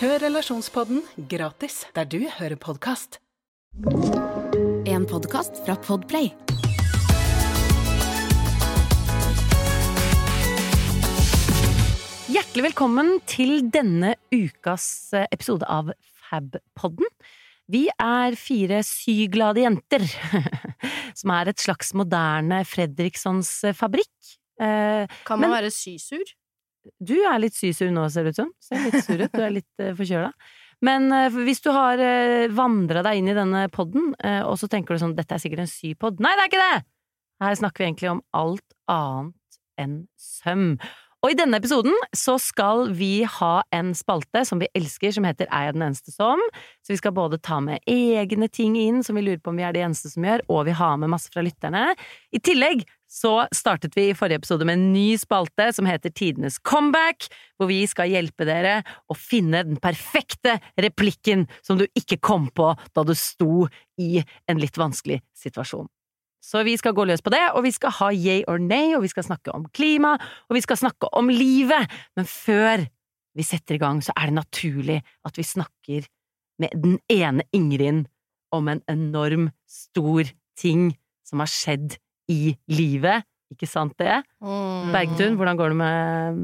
Hør Relasjonspodden gratis der du hører podkast. En podkast fra Podplay. Hjertelig velkommen til denne ukas eh, episode av Fab-podden. Vi er fire syglade jenter, som er et slags moderne Fredrikssons eh, fabrikk. Eh, Kan man Men- være sysur? Du er litt sysur nå, ser det ut som. Ser litt sur ut. Du er litt uh, forkjøla. Men uh, hvis du har uh, vandra deg inn i denne podden, uh, og så tenker du sånn dette er sikkert en sypod. Nei, det er ikke det! Her snakker vi egentlig om alt annet enn søm. Og i denne episoden så skal vi ha en spalte som vi elsker, som heter Er jeg den eneste som? Så vi skal både ta med egne ting inn, som vi lurer på om vi er de eneste som gjør, og vi har med masse fra lytterne. I tillegg så startet vi i forrige episode med en ny spalte som heter Tidenes comeback, hvor vi skal hjelpe dere å finne den perfekte replikken som du ikke kom på da du sto i en litt vanskelig situasjon. Så vi skal gå løs på det, og vi skal ha yay or nay, og vi skal snakke om klima, og vi skal snakke om livet. Men før vi setter i gang, så er det naturlig at vi snakker med den ene Ingrid om en enorm, stor ting som har skjedd i livet. Ikke sant det? Mm. Bergtun, hvordan går det med,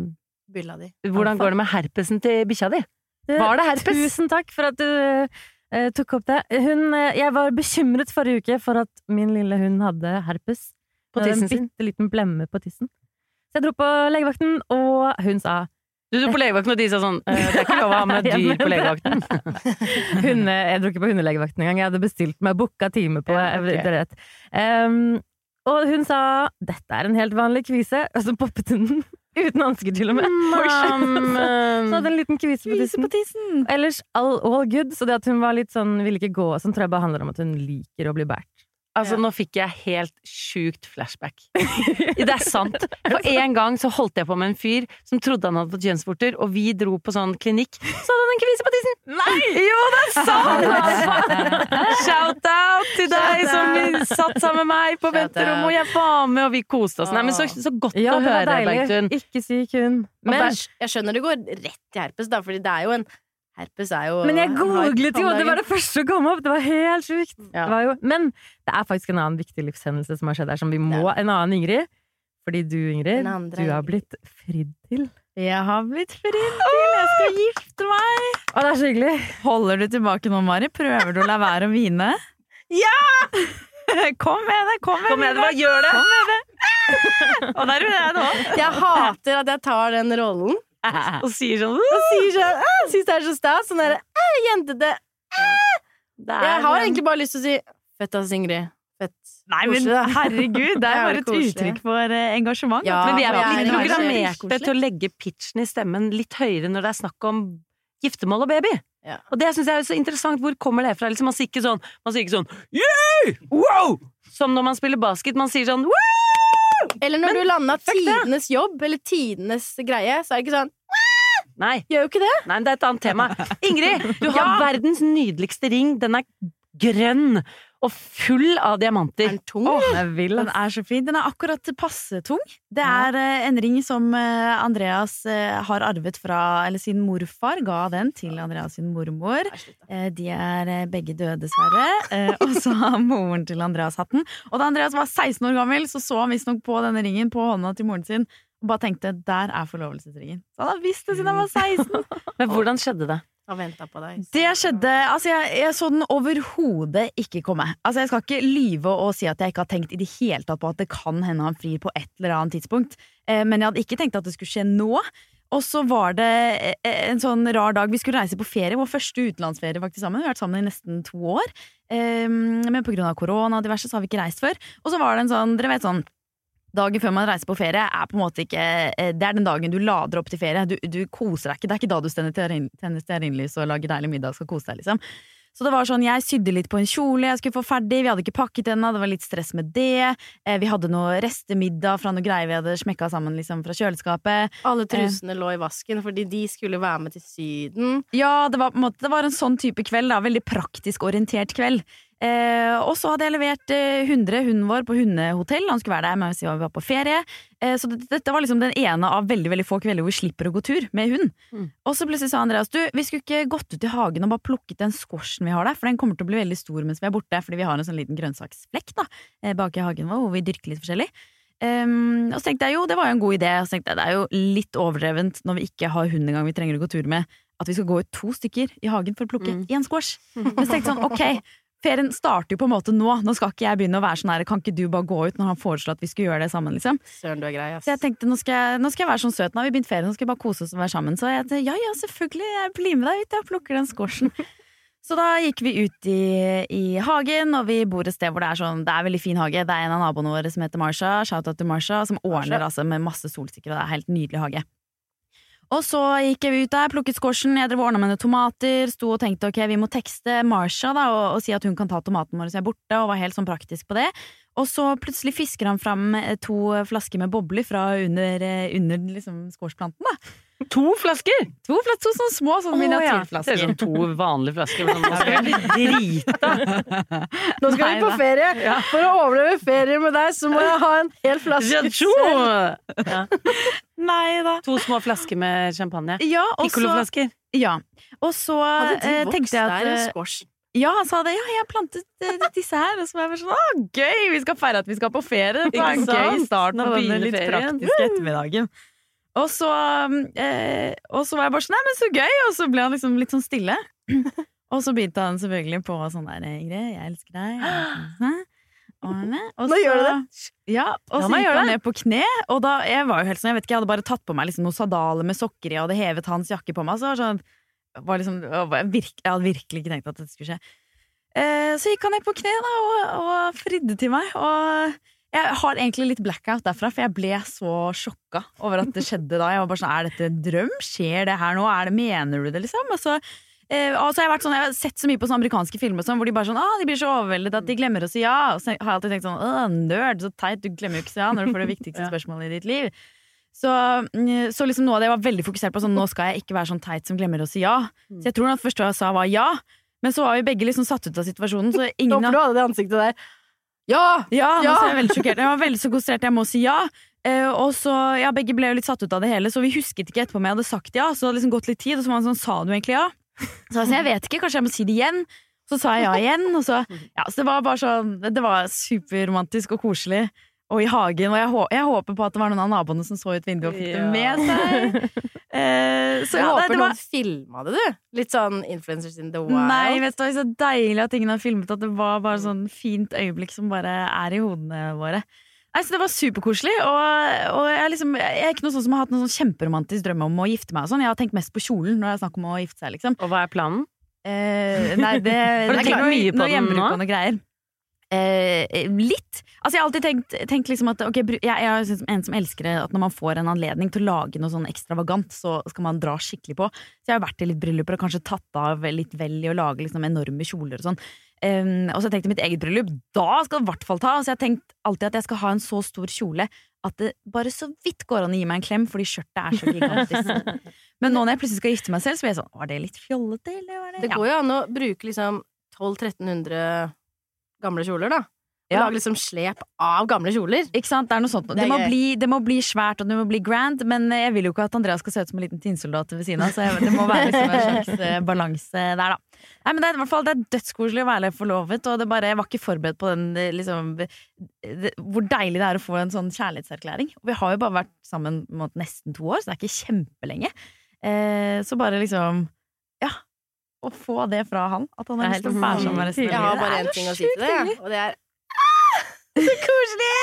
Bylla di. hvordan går det med herpesen til bikkja di? Var det herpes? Tusen takk for at du uh, tok opp det. Hun, uh, jeg var bekymret forrige uke for at min lille hund hadde herpes. På tissen sin? En bitte liten blemme på tissen. Så jeg dro på legevakten, og hun sa Du dro på legevakten, og de sa sånn «Eh, Det er ikke lov å ha med dyr på legevakten. Hunde, Jeg dro ikke på hundelegevakten engang. Jeg hadde bestilt meg booka time på Ja, okay. Em, og hun sa 'dette er en helt vanlig kvise', og så poppet hun den uten hansker til og med. Så hadde en liten kvise på tissen. Ellers all, all good, så det at hun var litt sånn ville ikke gå, sånn tror jeg bare handler om at hun liker å bli båret. Altså, nå fikk jeg helt sjukt flashback. Det er sant. For en gang så holdt jeg på med en fyr som trodde han hadde fått kjønnsvorter, og vi dro på sånn klinikk, så hadde han en kvise på tissen! Nei! Jo, det er sant! Shout-out til deg som satt sammen med meg på venterommet, og jeg var med, og vi koste oss. Nei, men så, så godt Ja, å høre. Bergtun. Ikke syk hun Men jeg skjønner det går rett i herpes, da, fordi det er jo en Herpes er jo men jeg googlet jo, det var det første som kom opp! Det var helt sjukt. Ja. Det var jo, men det er faktisk en annen viktig livshendelse som har skjedd her, som vi må En annen Ingrid. Fordi du, Ingrid, du har blitt fridd til. Jeg har blitt forelder! Jeg skal gifte meg. Å, det er så hyggelig! Holder du tilbake nå, Mari? Prøver du å la være å hvine? Ja! Kom med det! Kom med Kom med det, bare gjør det? Og der er jeg nå. Jeg hater at jeg tar den rollen Og sier sånn og sier sånn «Æ, Syns det er så stas. Sånn derre jentete. det Jeg har egentlig bare lyst til å si Fett, ass, Ingrid. Fett. Nei, men herregud, det er Ja, bare et uttrykk for eh, engasjement. Ja, Men vi er litt er programmerte til å legge pitchen i stemmen litt høyere når det er snakk om giftermål og baby. Ja. Og det syns jeg er så interessant. Hvor kommer det fra? Liksom, man sier ikke sånn Man sier ikke sånn yeah! Wow! Som når man spiller basket. Man sier sånn wow! Eller når du landa tidenes jobb, eller tidenes greie, så er det ikke sånn Nei, Gjør jo ikke det. nei, det er et annet tema. Ingrid, du har verdens nydeligste ring. Den er grønn og full av Er diamanter. den tung? Åh, Jeg vil, Den er så fin. Den er akkurat passe tung. Det er ja. en ring som eh, Andreas eh, har arvet fra Eller sin morfar ga den til Andreas sin mormor. Eh, De er eh, begge døde, dessverre. Eh, Og så har moren til Andreas hatt den. Og da Andreas var 16 år gammel, så så han visstnok på denne ringen på hånda til moren sin og bare tenkte der er forlovelsesringen. Så han har visst det siden han var 16. Men hvordan skjedde det? Venta på deg. Det skjedde Altså, jeg, jeg så den overhodet ikke komme. Altså, jeg skal ikke lyve og si at jeg ikke har tenkt i det hele tatt på at det kan hende han frir på et eller annet tidspunkt. Eh, men jeg hadde ikke tenkt at det skulle skje nå. Og så var det eh, en sånn rar dag. Vi skulle reise på ferie, vår første utenlandsferie faktisk sammen. Vi har vært sammen i nesten to år. Eh, men av korona og diverse så har vi ikke reist før. Og så var det en sånn, dere vet sånn dagen før man reiser på ferie, er på en måte ikke eh, Det er den dagen du lader opp til ferie. Du, du koser deg ikke. Det er ikke da du tenner stearin- tenner stearinlys og lager deilig middag og skal kose deg, liksom. Så det var sånn, jeg sydde litt på en kjole jeg skulle få ferdig, vi hadde ikke pakket ennå, det var litt stress med det. Eh, vi hadde noe restemiddag fra noe greier vi hadde smekka sammen liksom, fra kjøleskapet. Alle trusene lå i vasken fordi de skulle være med til Syden. Ja, det var, på en måte, det var en sånn type kveld, da. Veldig praktisk orientert kveld. Eh, og så hadde jeg levert eh, 100, hunden vår, på hundehotell. Han skulle være der mens vi var på ferie. Eh, så det, dette var liksom den ene av veldig veldig få kvelder hvor vi slipper å gå tur med hund. Mm. Og så plutselig sa Andreas du, vi skulle ikke gått ut i hagen og bare plukket den squashen vi har der, for den kommer til å bli veldig stor mens vi er borte, fordi vi har en sånn liten grønnsaksflekk da, eh, bak i hagen vår hvor vi dyrker litt forskjellig. Um, og så tenkte jeg jo, det var jo en god idé. Og så tenkte jeg det er jo litt overdrevent når vi ikke har hund engang vi trenger å gå tur med, at vi skal gå ut to stykker i hagen for å plukke Mm. én squash. Men så tenkte jeg sånn, ok, ferien starter jo på en måte nå. Nå skal ikke jeg begynne å være sånn her, kan ikke du bare gå ut når han foreslår at vi skulle gjøre det sammen, liksom. Søren, du er grei, ass. Så jeg tenkte nå skal jeg, nå skal jeg være sånn søt, nå har vi begynt ferien, nå skal jeg bare kose oss og være sammen. Så jeg ja ja, selvfølgelig, jeg blir med deg ut, jeg plukker den squashen. Så da gikk vi ut i, i hagen, og vi bor et sted hvor det er sånn Det er veldig fin hage. Det er en av naboene våre som heter Marsha, shout out til Marsha, som ordner altså med masse solsikker, og det er helt nydelig hage. Og så gikk jeg ut der, plukket squashen, jeg drev ordna med noen tomater, sto og tenkte ok, vi må tekste Marsha da, og, og si at hun kan ta tomaten vår jeg er borte, og var helt sånn praktisk på det. Og så plutselig fisker han fram eh, to flasker med bobler fra under, eh, under liksom squashplanten. da. To flasker! To, flas- to sånne små sånne Ser ut miniatyrflasker. som to vanlige flasker. Men nå skal jeg drite. Nå skal vi på ferie! ferie! For å overleve ferie med deg, så må jeg ha en hel flaske selv. Ja. Nei da. To små flasker med champagne. Ja, Piccoloflasker. ja. og så eh, tenkte jeg at en eh, squash? Ja, han sa det. Ja, jeg har plantet eh, disse her. Og så var jeg bare sånn Å, gøy! Vi skal feire at vi skal på ferie. Det var en gøy start på denne litt ferien. praktiske ettermiddagen. Og så, eh, og så var jeg bare sånn Nei, men så gøy! Og så ble han liksom litt sånn stille. Og så begynte han selvfølgelig på sånn der Ingrid, jeg elsker deg. jeg elsker deg». Og Nå gjør du det. Ja, og så gikk han ned på kne, og da jeg var jo helt sånn, jeg vet ikke, jeg hadde bare tatt på meg liksom noen sadaler med sokker i, og hadde hevet hans jakke på meg, så var sånn, var liksom, jeg virke, jeg hadde virkelig ikke tenkt at dette skulle skje. Eh, så gikk han ned på kne da, og, og fridde til meg, og jeg har egentlig litt blackout derfra, for jeg ble så sjokka over at det skjedde da. Jeg var bare sånn, er dette en drøm? Skjer det her nå? Er det, mener du det, liksom? Og så, eh, og så har jeg, vært sånn, jeg har sett så mye på sånne amerikanske filmer sånn, hvor de bare sånn, ah, de blir så overveldet at de glemmer å si ja. Og så har jeg alltid tenkt sånn, nerd, så teit, du glemmer jo ikke å si ja når du får det viktigste spørsmålet i ditt liv. Så, mm, så liksom noe av det jeg var veldig fokusert på, sånn, nå skal jeg ikke være sånn teit som glemmer å si ja. Så jeg tror at det første jeg sa var ja, men så var vi begge liksom satt ut av situasjonen, så ingen Håper du hadde det ansiktet der. Ja! ja, Ja! så er jeg veldig sjokkert. Jeg var veldig så konsentrert, jeg må si ja. Eh, og så, ja, Begge ble jo litt satt ut av det hele, så vi husket ikke etterpå om jeg hadde sagt ja. Så det hadde liksom gått litt tid, og så var han sånn, sa du egentlig ja? Så jeg sa, jeg vet ikke, kanskje jeg må si det igjen. Så sa jeg ja igjen, og så Ja, så det var bare sånn Det var superromantisk og koselig. Og i hagen, og jeg, hå jeg håper på at det var noen av naboene som så ut vinduet og fikk det med seg. Eh, så Jeg ja, håper det, det var noen filma det, du. Litt sånn influencers in the wild. Nei, vet du, hva, så deilig at ingen har filmet at det var bare sånn fint øyeblikk som bare er i hodene våre. Nei, så Det var superkoselig. Og, og jeg, liksom, jeg er ikke noe sånn som har hatt noen sånn kjemperomantisk drøm om å gifte meg. og sånn Jeg har tenkt mest på kjolen når det er snakk om å gifte seg. liksom Og hva er planen? eh, Nei, det, det er noe, mye på noe den hjemmebruk nå? og noe greier. Eh, litt. Altså Jeg har alltid tenkt, tenkt liksom at okay, jeg, jeg er en som elsker at når man får en anledning til å lage noe sånn ekstravagant, så skal man dra skikkelig på. Så jeg har vært i litt brylluper og kanskje tatt av litt vel i å lage liksom enorme kjoler og sånn. Eh, og så tenkte jeg mitt eget bryllup, da skal det i hvert fall ta. Så jeg har tenkt alltid at jeg skal ha en så stor kjole at det bare så vidt går an å gi meg en klem, fordi skjørtet er så gigantisk. Men nå når jeg plutselig skal gifte meg selv, så blir jeg sånn Var det litt fjollete, eller var det Det går jo an å bruke liksom 1200-1300 gamle kjoler, da. Ja. lage liksom slep av gamle kjoler. Ikke sant? Det er noe sånt. Det, Det må bli, det må bli svært og det må bli grand, men jeg vil jo ikke at Andreas skal se ut som en liten tinnsoldat ved siden av, så jeg, det må være liksom en slags eh, balanse der, da. Nei, men det er i hvert fall det er dødskoselig å være forlovet, og det bare, jeg var ikke forberedt på den eh, liksom det, Hvor deilig det er å få en sånn kjærlighetserklæring. Og vi har jo bare vært sammen på måte, nesten to år, så det er ikke kjempelenge. Eh, så bare liksom. Å få det fra han, at han er har lyst til å være sammen med resten av Jeg har bare det én ting å si til det, og det er Så koselig!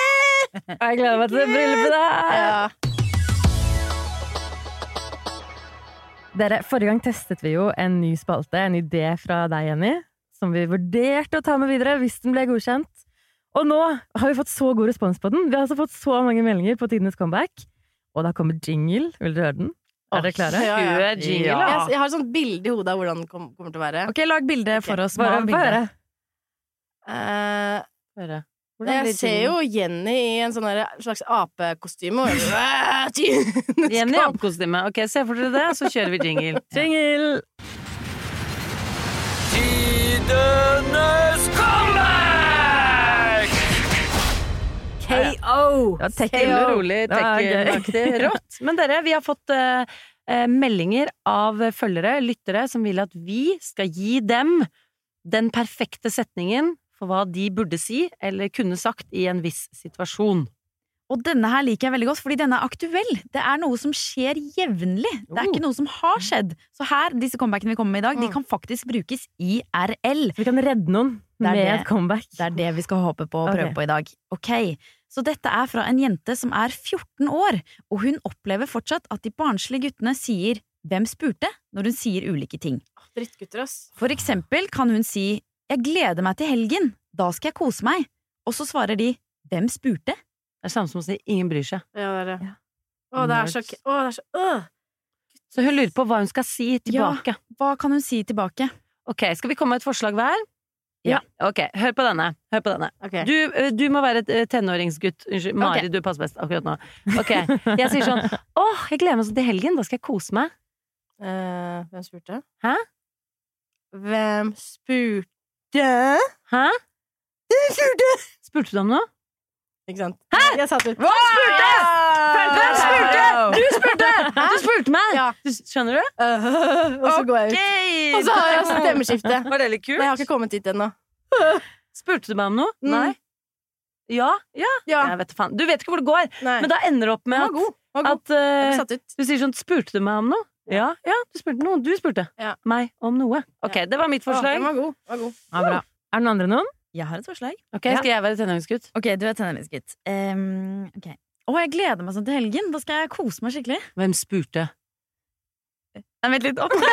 Jeg gleder meg til det bryllupet der! ja, Dere, Forrige gang testet vi jo en ny spalte, en idé fra deg, Jenny, som vi vurderte å ta med videre hvis den ble godkjent. Og nå har vi fått så god respons på den. Vi har altså fått så mange meldinger på Tidenes comeback. Og da kommer jingle. Vil dere høre den? Er dere klare? Ja, ja. Er jingle, Ja. Jeg, jeg har et sånt bilde i hodet av hvordan det kom, kommer til å være. Ok, lag bilde for oss. Bare, Mal bare bilde. høre. Eh, Hvordan jeg blir ser jo Jenny i en sånn slags apekostyme. og- Jenny i apekostyme. Ok, se for dere det, så kjører vi jingle. Jingle! Tidenes KO! Ja, tech- Stille rolig, tech-aktig, rått. Men dere, vi har fått eh, eh, meldinger av følgere, lyttere, som vil at vi skal gi dem den perfekte setningen for hva de burde si, eller kunne sagt, i en viss situasjon. Og denne her liker jeg veldig godt, fordi denne er aktuell. Det er noe som skjer jevnlig. Det er Oh. ikke noe som har skjedd. Så her, disse comebackene vi kommer med i dag, de Mm. kan faktisk brukes IRL. Så vi kan redde noen er med det. et comeback. Det er det vi skal håpe på å prøve okay. på i dag. Ok, Så dette er fra en jente som er 14 år, og hun opplever fortsatt at de barnslige guttene sier 'hvem spurte?' når hun sier ulike ting. Drittgutter, ass. For eksempel kan hun si 'jeg gleder meg til helgen, da skal jeg kose meg', og så svarer de 'hvem spurte?' Det er samme som å si 'ingen bryr seg'. Ja, det er det. Ja. Å, det er så. Å, det er så øh. Så hun lurer på hva hun skal si tilbake. Ja, Hva kan hun si tilbake? Ok, skal vi komme med et forslag hver? Ja. Ok, hør på denne. Hør på denne. Okay. Du, eh, du må være et eh, tenåringsgutt. Unnskyld, Mari, du passer best akkurat nå. Ok, Jeg sier sånn Åh, jeg gleder meg sånn til helgen, da skal jeg kose meg. Uh, hvem spurte? Hæ? Hvem spurte? Hæ? Hvem Spurte du om noe? Ikke sant? Hæ? Jeg satt ut. Hva spurte? Hvem spurte? Du spurte! Du spurte meg! Ja. Du, skjønner du? Uh, og så går jeg ut. Og så har jeg stemmeskifte. Var det litt kult? Men jeg har ikke kommet dit ennå. Spurte du meg om noe? Mm. Nei? Ja? Ja? Ja. Jeg vet faen. Du vet ikke hvor det går, Nei. men da ender det opp med at, god. God. at ut. du sier sånn Spurte du meg om noe? Ja, ja, du spurte noe. Du spurte Ja. meg om noe. Ok, det var mitt forslag. forslag. Den var god. Den var god. Ja, bra. Er noen andre noen? Jeg har et forslag. Ok, Skal jeg være tenåringsgutt? Ok, du er tenåringsgutt. Um, okay. Å, jeg gleder meg sånn til helgen. Da skal jeg kose meg skikkelig. Hvem spurte? Nei, vent litt. Opp.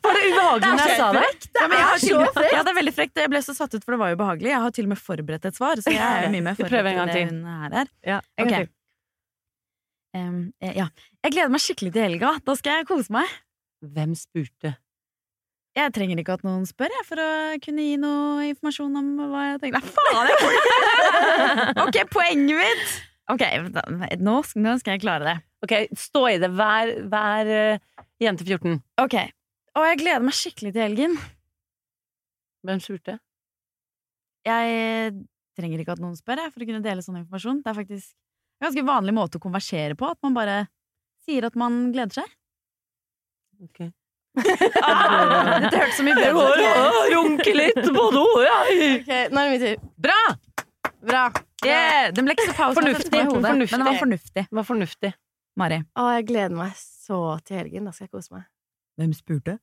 Var det ubehagelig når jeg sa det? Ja, er, ja, til og Ja, det er veldig frekt. Jeg ble så satt ut, for det var jo ubehagelig. Jeg har til og med forberedt et svar, så jeg er jo mye mer forberedt enn det hun her er. Ja, en gang til. Um, ja. Jeg gleder meg skikkelig til helga. Da skal jeg kose meg. Hvem spurte? Jeg trenger ikke at noen spør jeg, for å kunne gi noe informasjon om hva jeg tenker. Nei, faen! Ok, poenget mitt! Ok, da, nå, nå skal jeg klare det. Ok, Stå i det. Hver, hver uh, jente 14. Ok. Og jeg gleder meg skikkelig til helgen. Hvem spurte? Jeg trenger ikke at noen spør jeg, for å kunne dele sånn informasjon. Det er faktisk en ganske vanlig måte å konversere på. At man bare sier at man gleder seg. Ok. Dette hørtes så mye bedre ut. Runke litt på do, jeg! Nå er det min tur. Bra! Bra. Yeah, den ble ikke så pause, Fornuftig, men den var fornuftig. Var fornuftig. Mari. Å, jeg gleder meg så til helgen. Da skal jeg kose meg. Hvem spurte?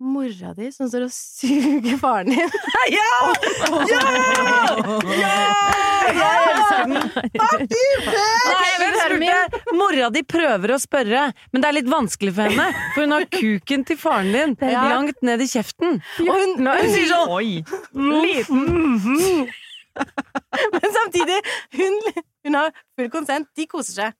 Mora di som står og suger faren din. ja! Ja! Ja! Nei, hvem spurte? Mora di prøver å spørre, men det er litt vanskelig for henne. For hun har kuken til faren din Ja. langt ned i kjeften. Og hun, hun sier sånn Oi! Men samtidig, hun, hun har full konsent. De koser seg.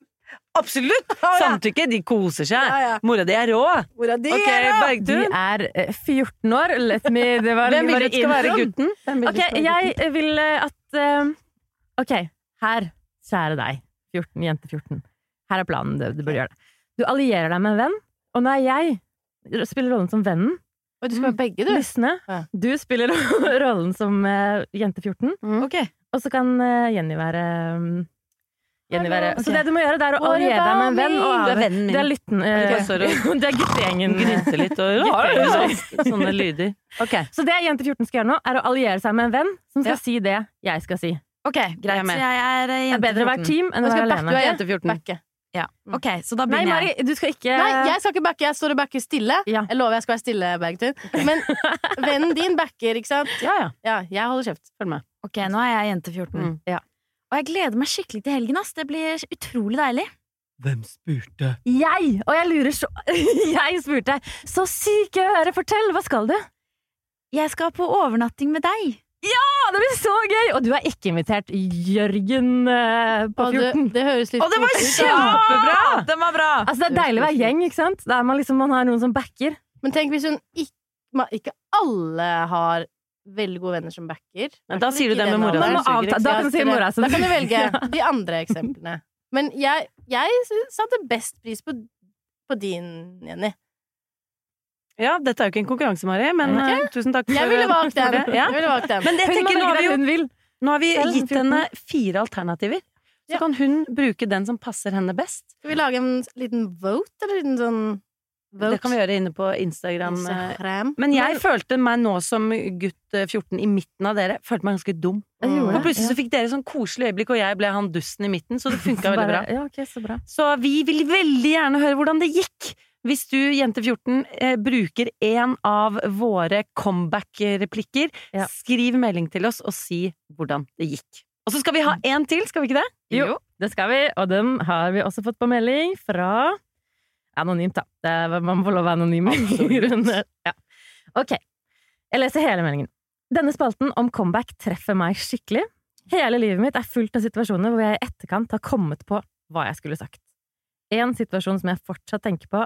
Absolutt! Samtykke. De koser seg. Ja, ja. Mora di er rå. Mora di okay, er da. De er eh, 14 år. Let me Det var Hvem vil du skal være gutten? Ok, jeg vil eh, at uh, Ok, her, kjære deg, 14, jente 14. Her er planen, du, du burde gjøre det. Du allierer deg med en venn, og nå er jeg spiller rollen som vennen. Og du skal være begge, du. Lysne. Ja. Du spiller rollen som uh, jente 14, Ok. og så kan uh, Jenny være um, Jenny være Okay. Så det du må gjøre, det er å alliere deg med en venn. Og Du er av- vennen min. det er lytten... eh, det er guttegjengen. Grynte litt og sånn, sånne lyder. Okay. Så det jente 14 skal gjøre nå, er å alliere seg med en venn som skal Ja. si det jeg skal si. Ok, Jeg er greit. med. Så jeg er eh, Det er bedre å være team enn å være alene. Du er jente 14. Backe. Ja. Ok, så da Nei, begynner Mari, du skal ikke Nei, jeg skal ikke backe. Jeg står og backer stille. Ja. Jeg lover jeg skal være stille, Bergtun. Men vennen din backer, ikke sant? Ja, ja. Ja, jeg holder kjeft. Følg med. Ok, nå er jeg jente 14. Mm. Ja. Og jeg gleder meg skikkelig til helgen. ass Det blir utrolig deilig. Hvem spurte? Jeg! Og jeg lurer så Jeg spurte. Så syk å høre, fortell! Hva skal du? Jeg skal på overnatting med deg. Ja, det blir så gøy! Og du er ikke invitert, Jørgen eh, på Og det, 14. det høres litt Og det var koselig ut, da. kjempebra! Den var bra! Altså, det er deilig å være gjeng, ikke sant? Der man liksom man har noen som backer. Men tenk hvis hun ikke ma- Ikke alle har veldig gode venner som backer. Men da sier du det med mora di. Da kan du si mora Da kan du velge de andre eksemplene. Men jeg, jeg satte best pris på, på din, Jenny. Ja, dette er jo ikke en konkurranse, Mari, men Ok. eh, tusen takk for Jeg ville valgt den. det. Ja. Ville valgt den. Men jeg Hun tenker, nå har vi jo. Nå har vi gitt henne fire alternativer. Så Ja. kan hun bruke den som passer henne best. Skal vi lage en liten vote, eller en liten sånn vote? Det kan vi gjøre inne på Instagram. eh. Instagram. Men jeg følte meg nå som gutt eh, 14 i midten av dere, følte meg ganske dum. For plutselig ja. så fikk dere sånn koselig øyeblikk, og jeg ble han dusten i midten, så det funka veldig bra. Ja, okay, så bra. Så vi vil veldig gjerne høre hvordan det gikk. Hvis du, jente 14, eh, bruker en av våre comeback-replikker, Ja. skriv melding til oss og si hvordan det gikk. Og så skal vi ha en til, skal vi ikke det? Jo, det skal vi, og den har vi også fått på melding fra Anonymt, da. Det man får lov å være anonym. ja. Ok, jeg leser hele meldingen. Denne spalten om comeback treffer meg skikkelig. Hele livet mitt er fullt av situasjoner hvor jeg i etterkant har kommet på hva jeg skulle sagt. En situasjon som jeg fortsatt tenker på,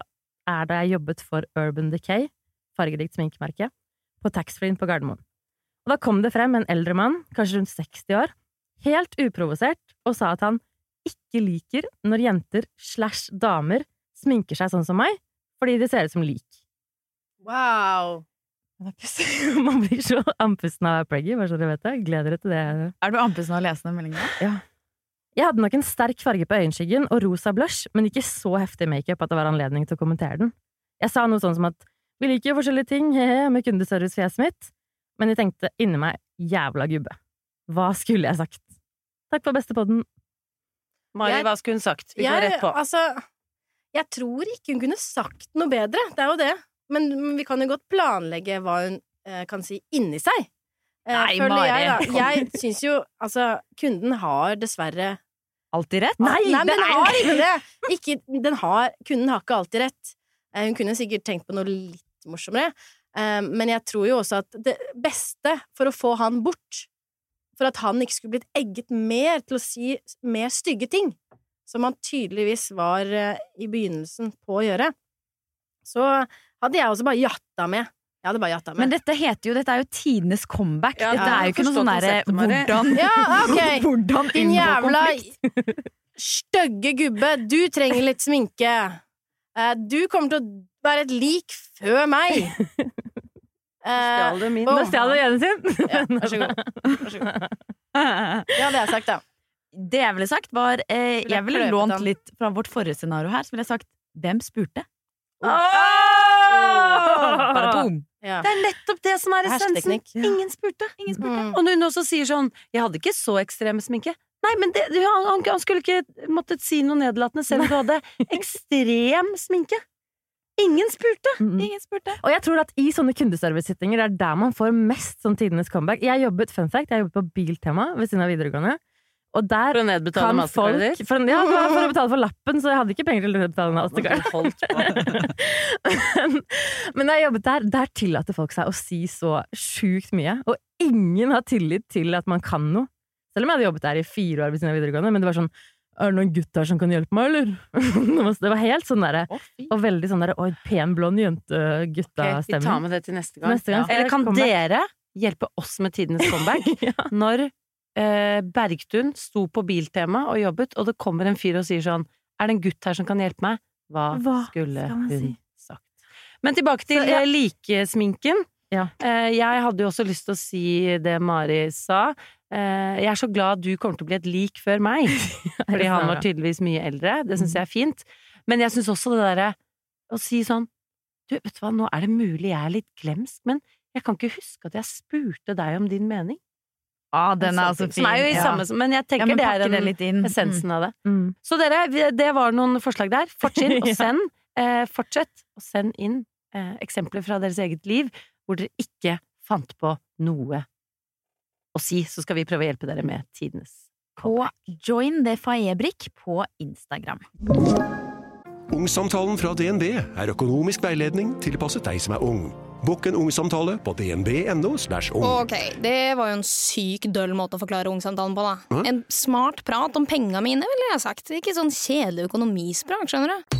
er da jeg jobbet for Urban Decay, fargerikt sminkemerke, på taxfree-en på Gardermoen. Og da kom det frem en eldre mann, kanskje rundt 60 år, helt uprovosert, og sa at han ikke liker når jenter slash damer sminker seg sånn som meg, fordi det ser ut som lik. Wow. Man blir så andpusten av Preggy, bare så dere vet det. Gleder dere til det. Er du andpusten av å lese den meldingen? Jeg hadde nok en sterk farge på øyenskyggen og rosa blush, men ikke så heftig makeup at det var anledning til å kommentere den. Jeg sa noe sånn som at vi liker jo forskjellige ting, he-he, med kundeservicefjeset mitt, men jeg tenkte inni meg jævla gubbe. Hva skulle jeg sagt? Takk for beste podden. Mari, hva skulle hun sagt? Vi går rett på. altså, jeg tror ikke hun kunne sagt noe bedre, det er jo det. Men, men vi kan jo godt planlegge hva hun eh, kan si inni seg. Eh, Nei, Mari, Jeg, da. jeg syns jo Altså, kunden har dessverre Alltid rett? Nei, det den er- har ikke det! Ikke, den har, kunden har ikke alltid rett. Eh, Hun kunne sikkert tenkt på noe litt morsommere. Eh, Men jeg tror jo også at det beste for å få han bort, for at han ikke skulle blitt egget mer til å si mer stygge ting, som han tydeligvis var eh, i begynnelsen på å gjøre, så hadde jeg også bare jatta med. Jeg hadde bare jatta med. Men dette heter jo Dette er jo tidenes comeback. Ja, dette er jo ikke noe sånn derre hvordan Ja, ok! Hvordan Din jævla stygge gubbe, du trenger litt sminke. Eh, Du kommer til å være et lik før meg. Eh, Stjal du min? Nå stjal du igjen sin! Ja, vær så god. Vær så god. Det hadde jeg sagt, da. Det jeg ville sagt, var eh, Jeg ville lånt han. litt fra vårt forrige scenario her. Så ville jeg sagt Hvem spurte? Bare boom! Ja. Det er nettopp det som er essensen! Hersketeknikk. Ingen spurte. Mm. Og når hun også sier sånn 'Jeg hadde ikke så ekstrem sminke'. Nei, men det, han, han- skulle ikke måttet si noe nedlatende selv om du hadde ekstrem sminke. Ingen spurte! Mm. Ingen spurte. Og jeg tror at i sånne kundeservice-sittinger er der man får mest sånn tidenes comeback. Jeg jobbet fun fact, jeg jobbet på Biltema ved siden av videregående. Og der For å nedbetale kan folk mastercardet ditt. for, ja, for å betale for lappen, så jeg hadde ikke penger til å betale Du mastercard. men, men jeg jobbet der, der tillater folk seg å si så sjukt mye. Og ingen har tillit til at man kan noe. Selv om jeg hadde jobbet der i fire år ved siden av videregående. Men det var sånn Er det noen gutter som kan hjelpe meg, eller? det var helt sånn derre Og veldig sånn derre Oi, pen, blond Ok, vi jente-gutta-stemning. tar med det til neste gang. Neste gang. Eller kan dere hjelpe oss med tidenes comeback? ja. Når eh, Bergtun sto på Biltema og jobbet, og det kommer en fyr og sier sånn 'Er det en gutt her som kan hjelpe meg?' Hva, Hva skulle hun si? sagt? Men tilbake til Så, ja. eh, likesminken. Ja. Eh, jeg hadde jo også lyst til å si det Mari sa. Eh, jeg er så glad du kommer til å bli et lik før meg. Fordi han var tydeligvis mye eldre. Det syns jeg er fint. Men jeg syns også det derre å si sånn Du, vet du hva, nå er det mulig jeg er litt glemsk, men jeg kan ikke huske at jeg spurte deg om din mening. Ah, den er altså fin. Som er jo i samme ja. Men jeg Ja, tenker men det er det en essensen av det. Mm. Så dere, det var noen forslag der. Fortsett og Ja. send. Eh, fortsett å send inn eh, eksempler fra deres eget liv hvor dere ikke fant på noe å si, så skal vi prøve å hjelpe dere med tidenes På Join the Faebrik på Instagram. Ungsamtalen fra DNB er økonomisk veiledning tilpasset deg som er ung. Bokk en ungsamtale på dnb.no. slash ung. Ok, det var jo en syk døll måte å forklare ungsamtalen på, da. Hæ? En smart prat om penga mine, ville jeg sagt. Ikke sånn kjedelig økonomisprat, skjønner du.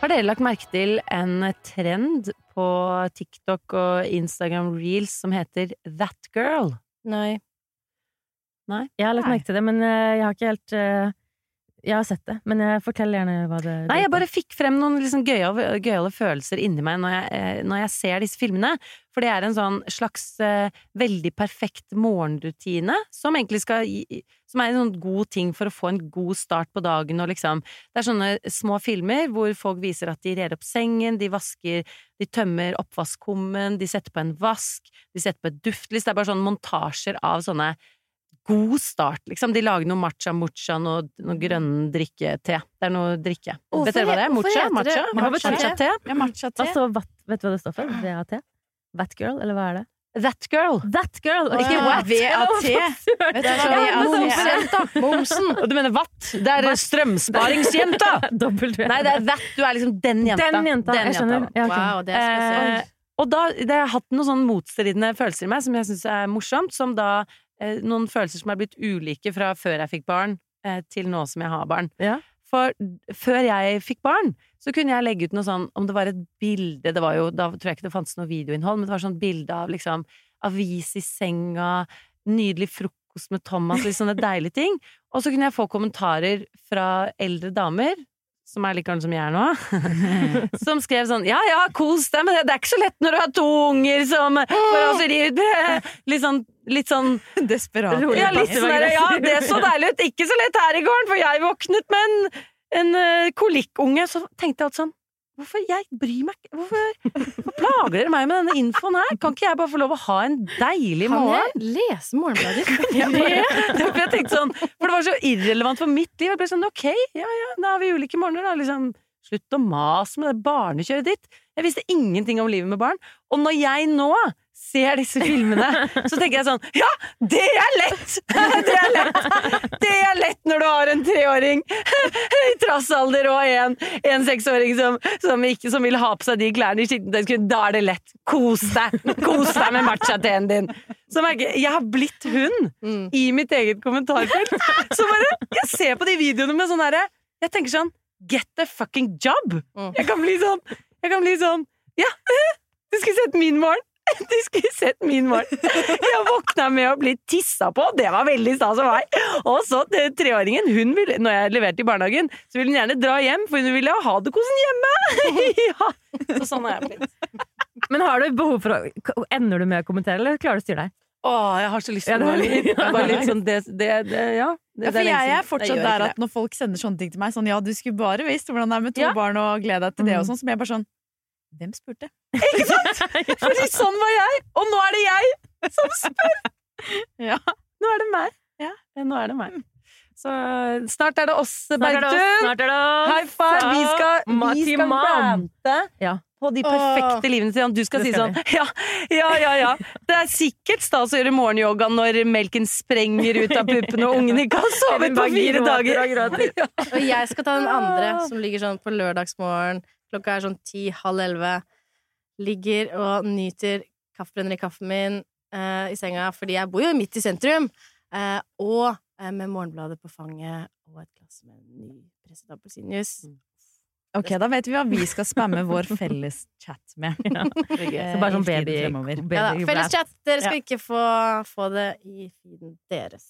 Har dere lagt merke til en trend på TikTok og Instagram Reels som heter That Girl? Nei. Nei? Jeg har lagt merke til det, men eh, jeg har ikke helt eh, Jeg har sett det, men jeg fortell gjerne hva det Nei, jeg bare fikk frem noen liksom gøyale, gøyale følelser inni meg når jeg, eh, når jeg ser disse filmene. For det er en sånn slags uh, veldig perfekt morgenrutine som egentlig skal gi Som er en sånn god ting for å få en god start på dagen og liksom Det er sånne små filmer hvor folk viser at de rer opp sengen, de vasker De tømmer oppvaskkummen, de setter på en vask, de setter på et duftlys. Det er bare sånne montasjer av sånne god start, liksom. De lager noe matcha-mucha, noe, noe grønn drikke-te. Det er noe drikke. Hvorfor Vet dere hva det er? Mucha? hvorfor Mocha? heter det Matcha? matcha-te? Ja, matcha-te. Altså, vet du hva det står for? VAT? Vatgirl, eller hva er det? That girl. That girl, og ikke what! VAT. Hva! Momsen! Og du mener watt? Det er strømsparingsjenta! Nei, det er that. Du er liksom den jenta. Den jenta, jeg skjønner. Ja, okay. Wow, det er Eh, og da det har jeg hatt noen sånn motstridende følelser i meg som jeg syns er morsomt. Som da eh, noen følelser som er blitt ulike fra før jeg fikk barn, eh, til nå som jeg har barn. Ja. For før jeg fikk barn, så kunne jeg legge ut noe sånn Om det var et bilde det var jo, Da tror jeg ikke det fantes noe videoinnhold, men det var sånn bilde av liksom avis i senga, nydelig frokost med Thomas, litt sånne deilige ting. Og så kunne jeg få kommentarer fra eldre damer som er like gammel som jeg er nå, som skrev sånn Ja ja, kos deg, men det er ikke så lett når du har to unger som Litt sånn, litt sånn Desperat. ja, litt sånn der, ja, det så deilig ut. Ikke så lett her i gården, for jeg våknet med en, en eh, kolikkunge. Så tenkte jeg alt sånn Hvorfor jeg bryr meg Hvorfor, hvorfor plager dere meg med denne infoen her? Kan ikke jeg bare få lov å ha en deilig Kan morgen? jeg lese Morgenbladet? Ja, jeg tenkte sånn For det var så irrelevant for mitt liv. Jeg ble sånn ok, ja ja, da har vi ulike morgener, da. Liksom, slutt å mase med det barnekjøret ditt. Jeg visste ingenting om livet med barn. Og når jeg nå ser disse filmene, så tenker jeg sånn Ja, det er lett! Det er lett! Det er lett når du har en treåring i trassalder og en, en seksåring som, som, ikke, som vil ha på seg de klærne i skittentøyskurven. Da er det lett. Kos deg! Kos deg med matcha-teen din! Så merker jeg, jeg har blitt hun Mm. i mitt eget kommentarfelt. Så bare, jeg ser på de videoene med sånn herre Jeg tenker sånn Get the fucking job! Mm. Jeg kan bli sånn Jeg kan bli sånn Ja, du skulle sett min morgen! Du skulle sett min morgen! Jeg våkna med å bli tissa på, det var veldig stas av meg. Og så treåringen, hun ville, når jeg leverte i barnehagen, så ville hun gjerne dra hjem, for hun ville ha det kosen hjemme! Ja, så sånn har jeg blitt. Men har du behov for å Ender du med å kommentere, eller klarer du å styre deg? Å, jeg har så lyst til å være litt- bare litt sånn det, det, det Ja. Det, Ja, for jeg er fortsatt der at når folk sender sånne ting til meg, sånn ja, du skulle bare visst hvordan det er med to Ja. barn og glede deg til det og Mm. sånn, så blir jeg bare sånn Hvem spurte? Ikke sant? Fordi sånn var jeg, og nå er det jeg som spør! Ja. Nå er det meg. Ja. Nå er det meg. Så snart er det oss, Snart er det oss, Bergtun! snart er det oss. High five! Vi skal, vi skal rante Ja. på de perfekte livene til han. Du skal si sånn ja, ja, ja, ja. Det er sikkert stas å gjøre morgenyoga når melken sprenger ut av puppene og ungen ikke har sovet på fire dager. Og jeg skal ta den andre, som ligger sånn på lørdagsmorgen. Klokka er sånn ti, halv elleve. Ligger og nyter kaffebrenner i kaffen min eh, i senga, fordi jeg bor jo midt i sentrum. Eh, og eh, med Morgenbladet på fanget og et glass med ny presset appelsinjuice. Ok, da vet vi hva vi skal spamme vår felles chat med. Så bare sånn baby, baby. Ja, felles chat! Dere skal Ja. ikke få, få det i feeden deres.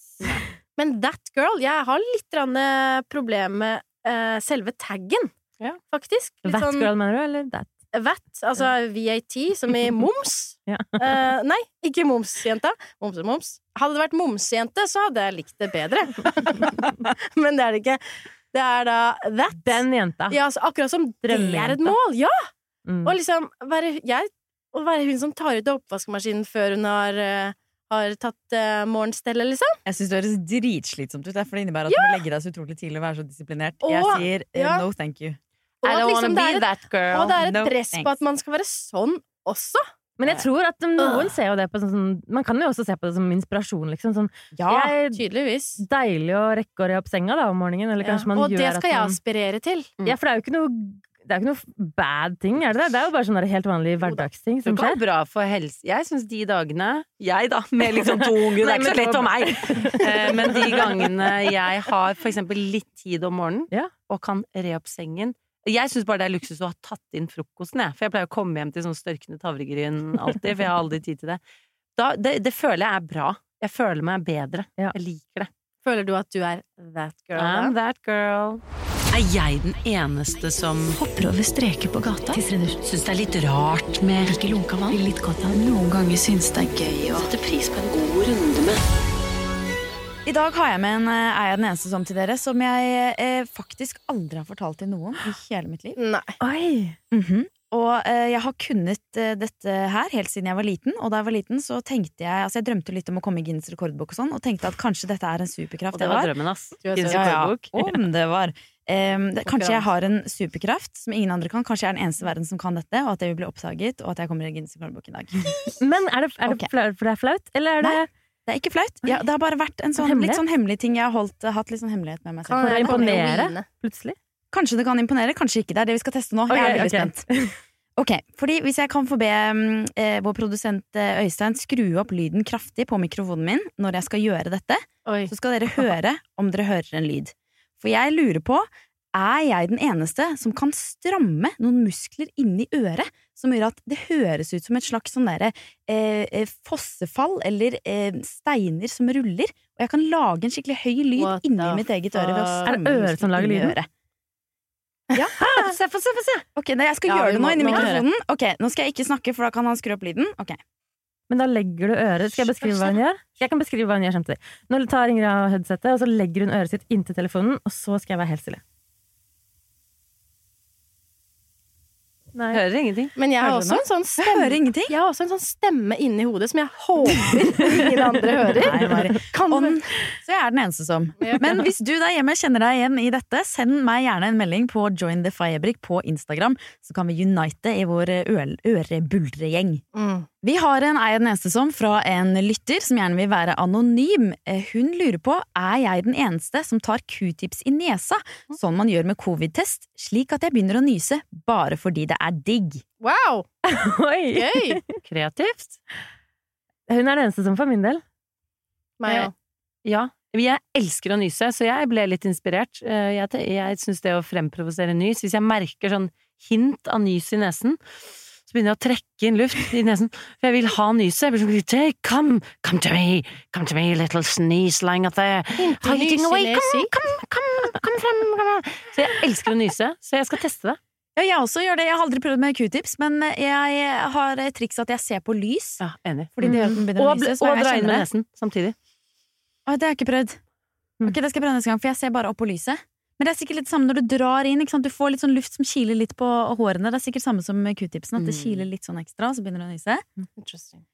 Men That Girl Jeg har litt grann, eh, problem med uh, selve taggen, Ja. faktisk. That sånn- girl, mener du, eller that? VAT, altså VAT, som i moms. Ja. uh, nei, ikke momsjenta. Moms er moms. Hadde det vært momsjente, så hadde jeg likt det bedre. Men det er det ikke. Det er da that. Den jenta. Ja, altså, akkurat som det er et mål. Ja! Mm. Og liksom være, jeg, å være hun som tar ut oppvaskmaskinen før hun har, uh, har tatt uh, morgenstellet, liksom. Jeg syns det høres dritslitsomt ut, for det innebærer at du må legge deg så utrolig tidlig og være så disiplinert. Jeg sier uh, ja. no thank you. Og I at don't liksom wanna det er be et- that girl. Og det er et No press på at man skal være sånn også. Men jeg tror at noen ser jo det på sånn, sånn Man kan jo også se på det som inspirasjon, liksom. Sånn, Ja, jeg, tydeligvis. deilig å rekke å re opp senga da om morgenen, eller kanskje man og det skal at jeg aspirere til. Ja, for det er jo ikke noe Det er jo ikke noe bad ting, er det det? Det er jo bare sånne helt vanlige hverdagsting som kan Det være bra for helse. Jeg syns de dagene Jeg, da, med liksom to unger, det er ikke så lett for meg. Eh, Men de gangene jeg har for eksempel litt tid om morgenen, Ja. og kan re opp sengen Jeg syns bare det er luksus å ha tatt inn frokosten, jeg. For jeg pleier å komme hjem til sånn størkende havregryn alltid, for jeg har aldri tid til det. Da, det. Det føler jeg er bra. Jeg føler meg bedre. Ja. Jeg liker det. Føler du at du er that girl? I'm da? that girl. Er jeg den eneste som hopper over streker på gata? Syns det er litt rart med Ikke lunka vann? Litt godt av Noen ganger syns det er gøy å sette pris på en god runde med I dag har jeg med en eh, Er jeg den eneste som til dere som jeg eh, faktisk aldri har fortalt til noen i hele mitt liv. Nei. Oi! -hmm. Og eh, jeg har kunnet eh, dette her helt siden jeg var liten. Og da jeg var liten så tenkte jeg Altså jeg drømte litt om å komme i Guinness rekordbok og sånn, og tenkte at kanskje dette er en superkraft. Og det var drømmen, ass. Guinness rekordbok. Ja, ja, om det var. Um, det, kanskje jeg har en superkraft som ingen andre kan. Kanskje jeg er den eneste i verden som kan dette, og at jeg vil bli oppdaget, og at jeg kommer i Guinness rekordbok i dag. Men er det, er det okay. flaut for det er flaut, eller er det Det er ikke flaut. Ja, det har bare vært en sånn, litt sånn hemmelig ting jeg har holdt, hatt litt sånn hemmelighet med meg selv. Kan og imponere? plutselig? Kanskje det kan imponere, kanskje ikke. Det er det vi skal teste nå. Jeg er veldig okay. spent. Ok, fordi Hvis jeg kan få be mm, eh, vår produsent eh, Øystein skru opp lyden kraftig på mikrofonen min når jeg skal gjøre dette, Oi. så skal dere høre om dere hører en lyd. For jeg lurer på er jeg den eneste som kan stramme noen muskler inni øret som gjør at det høres ut som et slags sånn derre eh, eh, fossefall eller eh, steiner som ruller, og jeg kan lage en skikkelig høy lyd What inni mitt eget øre ved å Er det øret som lager lyden? Ja. Se, få se, få se! Ok, nei, Jeg skal Ja, gjøre det nå inni mikrofonen. Ok, Nå skal jeg ikke snakke, for da kan han skru opp lyden. Ok, Men da legger du øret Skal jeg beskrive hva hun gjør? Jeg kan beskrive hva hun gjør samtidig. Nå tar Ingrid av headsetet, og så legger hun øret sitt inntil telefonen, og så skal jeg være helt stille. Nei. Hører ingenting. Men jeg har også en sånn stemme hører ingenting. Jeg har også en sånn stemme inni hodet som jeg håper ingen andre hører. Nei, du så jeg er den eneste som. Men hvis du der hjemme kjenner deg igjen i dette, send meg gjerne en melding på Join the Firebrick på Instagram, så kan vi unite i vår ørebuldregjeng. Mm. Vi har en Ei den eneste som fra en lytter som gjerne vil være anonym. Eh, Hun lurer på er jeg den eneste som tar q-tips i nesa, sånn man gjør med covid-test, slik at jeg begynner å nyse bare fordi det er digg. Wow! Oi! Gøy! Kreativt. Hun er den eneste som for min del. Meg òg. Ja. Jeg elsker å nyse, så jeg ble litt inspirert. Eh, Jeg, jeg syns det å fremprovosere nys Hvis jeg merker sånn hint av nys i nesen, så begynner jeg å trekke inn luft i nesen. For jeg vil ha nyset. Jeg blir sånn Come, come to me, come to me, little sneeze lying up there. Hiding away, come, come, come, come frem, come. Så jeg elsker å nyse, så jeg skal teste det. Ja, jeg også gjør det. Jeg har aldri prøvd med q-tips, men jeg har et triks at jeg ser på lys. Ja, enig. Fordi det den begynner å Og, nyse. så og jeg dra inn med nesen samtidig. Å, det har jeg ikke prøvd. Mm. Ok, Det skal jeg prøve neste gang, for jeg ser bare opp på lyset. Men det er sikkert litt samme når du drar inn. ikke sant? Du får litt sånn luft som kiler litt på hårene. Det er sikkert samme som q-tipsen, at det Mm. kiler litt sånn ekstra, så begynner du å nyse.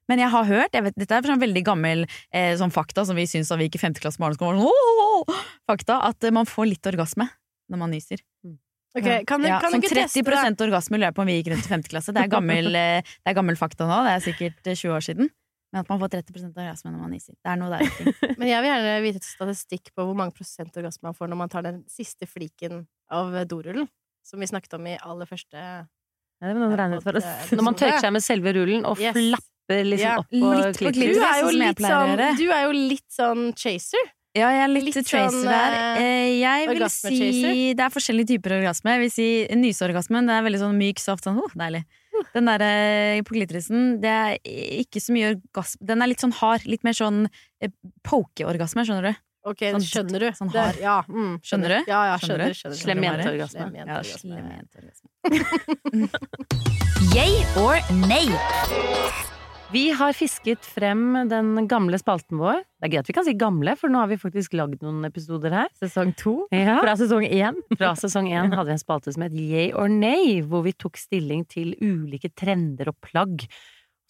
Men jeg har hørt, jeg vet, dette er sånn veldig gammel eh, sånn fakta som vi syns da vi gikk i femteklasse på barneskolen, sånn, fakta, at eh, man får litt orgasme når man nyser. Okay, kan, du- Ja, kan sånn 30 teste orgasme lurer jeg på om vi gikk rundt i femte klasse. Det er gammel, eh, det er gammel fakta nå, det er sikkert eh, 20 år siden. Men at man får 30% orgasme når man nyser. Det er noe der. Men jeg vil gjerne vite et statistikk på hvor mange prosent orgasme man får når man tar den siste fliken av dorullen. Som vi snakket om i aller første Ja, det noen regne for. Når man tørker seg med selve rullen og Yes. flapper liksom Ja, opp på litt Du klitoris. er jo sånn litt sånn, du er jo litt sånn chaser. Ja, jeg er litt, Litt tracer sånn, der. eh, Eh, Jeg vil si Det er forskjellige typer orgasme. Jeg vil si Nyseorgasmen det er veldig sånn myk, soft, sånn oh, deilig. Den der eh, på klitorisen, det er ikke så mye orgasme Den er litt sånn hard. Litt mer sånn eh, poke-orgasme, skjønner du? Ok, Sånn- skjønner du? sånn Det- hard. Ja, mm, Skjønner du? Ja, ja, Skjønner skjønner. du? skjønner, Slem jenteorgasme. Slem Ja, jenteorgasme. slem jenteorgasme. Yay or nay? Vi har fisket frem den gamle spalten vår. Det er at vi kan si gamle, for nå har vi faktisk lagd noen episoder her. Sesong to. Ja. Fra sesong én. Fra sesong én hadde vi en spalte som het Yay or nay, hvor vi tok stilling til ulike trender og plagg.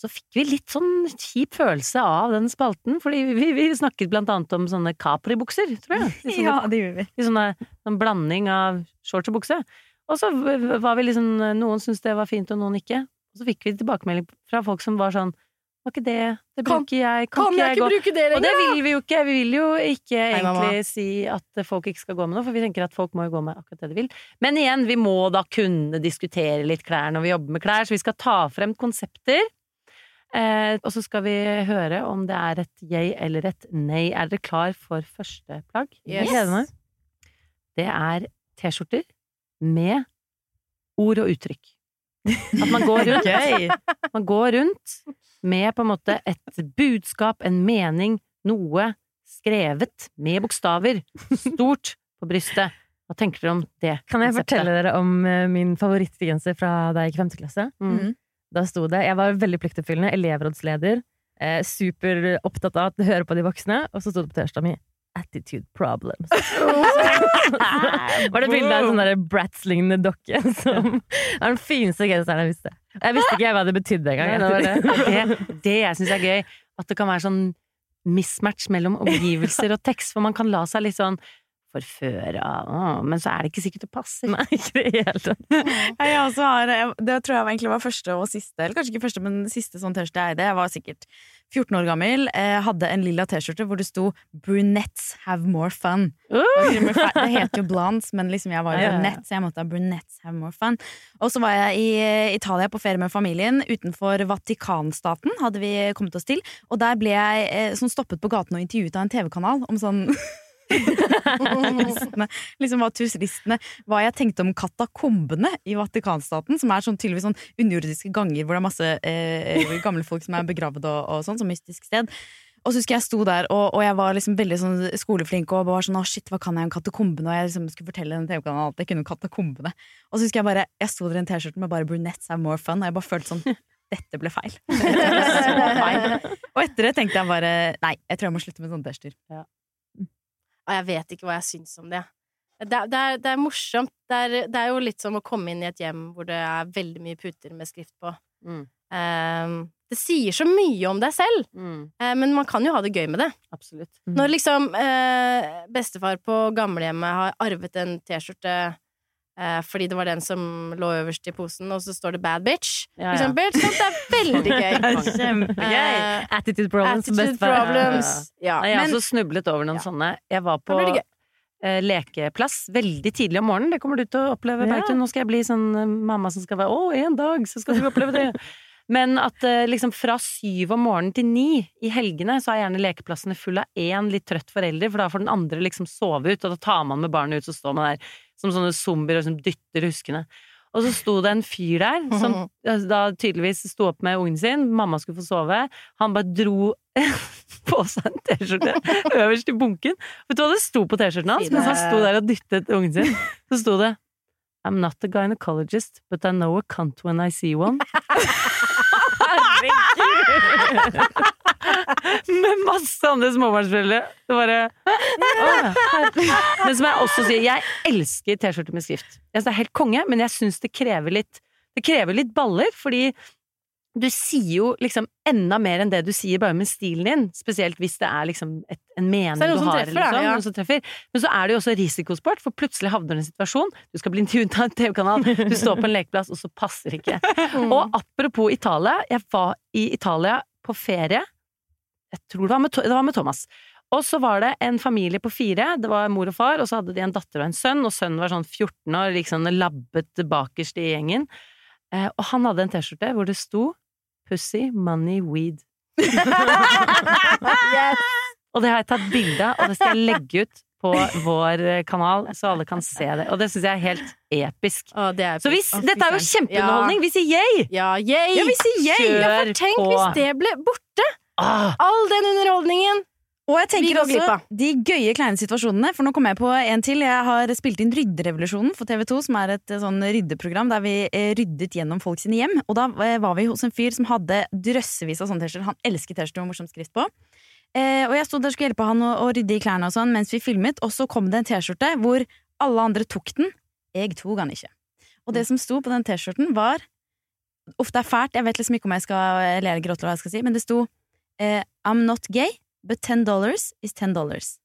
Så fikk vi litt sånn kjip følelse av den spalten, fordi vi, vi snakket blant annet om sånne Capri-bukser, tror jeg. Sånne, Ja, det gjør vi. I sånne, sånn blanding av shorts og bukse. Og så var vi liksom Noen syntes det var fint, og noen ikke. Og så fikk vi tilbakemelding fra folk som var sånn Var ikke det Det Kan- bruker jeg. Kan, Kan jeg ikke gå? bruke det Og det vil vi jo ikke. Vi vil jo ikke mamma. egentlig si at folk ikke skal gå med noe, for vi tenker at folk må jo gå med akkurat det de vil. Men igjen, vi må da kunne diskutere litt klær når vi jobber med klær, så vi skal ta frem konsepter. Eh, og så skal vi høre om det er et jeg eller et nei. Er dere klar for første plagg? Yes. Jeg gleder meg. Det er T-skjorter med ord og uttrykk. At man går rundt, man går rundt med på en måte et budskap, en mening, noe skrevet med bokstaver, stort på brystet. Hva tenker dere om det? Kan jeg konseptet? fortelle dere om eh, min favorittgenser fra da jeg gikk i femte klasse? Mm. Da sto det Jeg var veldig pliktoppfyllende, elevrådsleder, eh, super opptatt av å høre på de voksne, og så sto det på T-skjorta mi Attitude problems. var det bilde av en sånn der Bratz-lignende dokke som er den fineste genseren jeg visste. Jeg visste ikke hva det betydde engang. det, det. det, det jeg syns er gøy, at det kan være sånn mismatch mellom omgivelser og tekst, for man kan la seg litt sånn forføre av Men så er det ikke sikkert det passer. Nei, ikke det hele tatt. Ja, jeg også har, jeg- det tror jeg egentlig var første og siste, eller kanskje ikke første, men siste sånn T-skjorte jeg eide. Jeg var sikkert 14 år gammel, eh, hadde en lilla T-skjorte hvor det sto 'Brunettes have more fun'. Fe- Det heter jo blondes, men liksom jeg var jo brunett, så jeg måtte ha 'Brunettes have more fun'. Og så var jeg i eh, Italia på ferie med familien. Utenfor Vatikanstaten hadde vi kommet oss til. Og der ble jeg eh, sånn stoppet på gaten og intervjuet av en TV-kanal om sånn liksom var turistene Hva jeg tenkte om katakombene i Vatikanstaten, som er sånn tydeligvis sånn underjordiske ganger hvor det er masse eh, gamle folk som er begravd og, og sånn, som mystisk sted. Og så husker jeg sto der, og, og jeg var liksom veldig sånn skoleflink og var sånn å shit, hva kan jeg om katakombene? Og jeg liksom skulle fortelle den TV-kanalen at jeg kunne om katakombene. Og så husker jeg bare, jeg sto der i en T-skjorte med bare 'brunettes have more fun', og jeg bare følte sånn dette ble feil. Dette ble feil. Og etter det tenkte jeg bare nei, jeg tror jeg må slutte med sånne T-skjorter. Og jeg vet ikke hva jeg syns om det. Det det er, det er morsomt. Det er, det er jo litt som å komme inn i et hjem hvor det er veldig mye puter med skrift på. Mm. Ehm, det sier så mye om deg selv, Mm, uh, men man kan jo ha det gøy med det. absolutt. Når liksom uh, bestefar på gamlehjemmet har arvet en T-skjorte fordi det var den som lå øverst i posen, og så står det 'bad bitch', Ja, ja. eksempel. det er veldig gøy. Kjempegøy! Eh, Attitude problems. Attitude problems. Ja. Jeg har også snublet over noen sånne. Jeg var på eh, lekeplass veldig tidlig om morgenen. Det kommer du til å oppleve, Ja. Nå skal jeg bli sånn eh, mamma som skal være Å, en dag så skal du oppleve det. Men at eh, liksom fra syv om morgenen til ni i helgene, så er gjerne lekeplassene full av én litt trøtt forelder, for da får den andre liksom sove ut, og da tar man med barnet ut, så står man der som sånne zombier liksom dytter huskene. Og så sto det en fyr der som eh, da tydeligvis sto opp med ungen sin, mamma skulle få sove. Han bare dro på seg en T-skjorte øverst i bunken. Vet du hva det sto på T-skjorten hans mens han sto der og dyttet ungen sin? Så sto det I'm not a gynecologist, but I know a cunt when I see one. Med masse andre småbarnsforeldre. Det bare Men som jeg også sier, jeg elsker T-skjorter med skrift. Jeg synes det er helt konge, men jeg syns det krever litt Det krever litt baller, fordi du sier jo liksom enda mer enn det du sier bare med stilen din, spesielt hvis det er liksom et, en mening du har, treffer, liksom, ja. som treffer. Men så er det jo også risikosport, for plutselig havner du i en situasjon, du skal bli intervjuet av en TV-kanal, du står på en lekeplass, og så passer det ikke. Og apropos Italia, jeg var i Italia på ferie, jeg tror det var med, det var med Thomas. Og så var det en familie på fire, det var mor og far, og så hadde de en datter og en sønn, og sønnen var sånn 14 år, liksom labbet bakerst i gjengen. Eh, og han hadde en T-skjorte hvor det sto Pussy, money, weed. Og det har jeg tatt bilde av, og det skal jeg legge ut på vår kanal, så alle kan se det. Og det syns jeg er helt episk. Å, det er Så hvis, Å, dette er jo kjempeunderholdning! Vi sier yay! Ja, yay! Ja, vi sier yay! Ja, for tenk på. hvis det ble borte! Ah, All den underholdningen! Og jeg tenker også de gøye kleine situasjonene, for nå kommer jeg på en til. Jeg har spilt inn Rydderevolusjonen for TV2, som er et eh, sånn ryddeprogram der vi eh, ryddet gjennom folk sine hjem. Og da eh, var vi hos en fyr som hadde drøssevis av sånne T-skjorter. Han elsket T-skjorter med morsom skrift på. Eh, og jeg stod der og skulle hjelpe han å, å rydde i klærne og sånn mens vi filmet, og så kom det en T-skjorte hvor alle andre tok den. Jeg tok den ikke. Og det som sto på den T-skjorten, var Uff, det er fælt, jeg vet liksom ikke om jeg skal le eller gråte, eller hva jeg skal si, men det sto eh, I'm not gay, but ten dollars is ten dollars.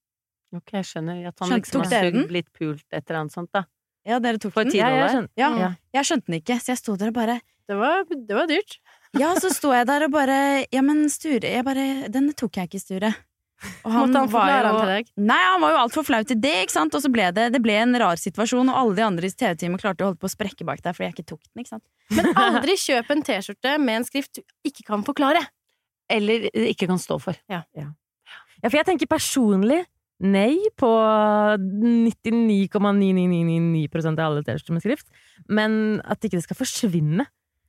ok, jeg skjønner. At han liksom har blitt pult, et eller annet sånt, da. Ja, dere tok den? Ja, jeg skjønte. Ja, Ja. jeg skjønte den ikke, så jeg sto der og bare Det var, det var dyrt. Ja, så sto jeg der og bare Ja, men Sture Jeg bare Den tok jeg ikke, Sture. Og Måtte han var forklare jo- han til deg? Nei, han var jo altfor flau til det, ikke sant? Og så ble det, det ble en rar situasjon, og alle de andre i TV-teamet klarte å holde på å sprekke bak deg fordi jeg ikke tok den, ikke sant? Men aldri kjøp en T-skjorte med en skrift du ikke kan forklare. Eller ikke kan stå for. Ja. Ja, for jeg tenker personlig nei på 99,9999 av alle T-skjorter med skrift, men at ikke det skal forsvinne.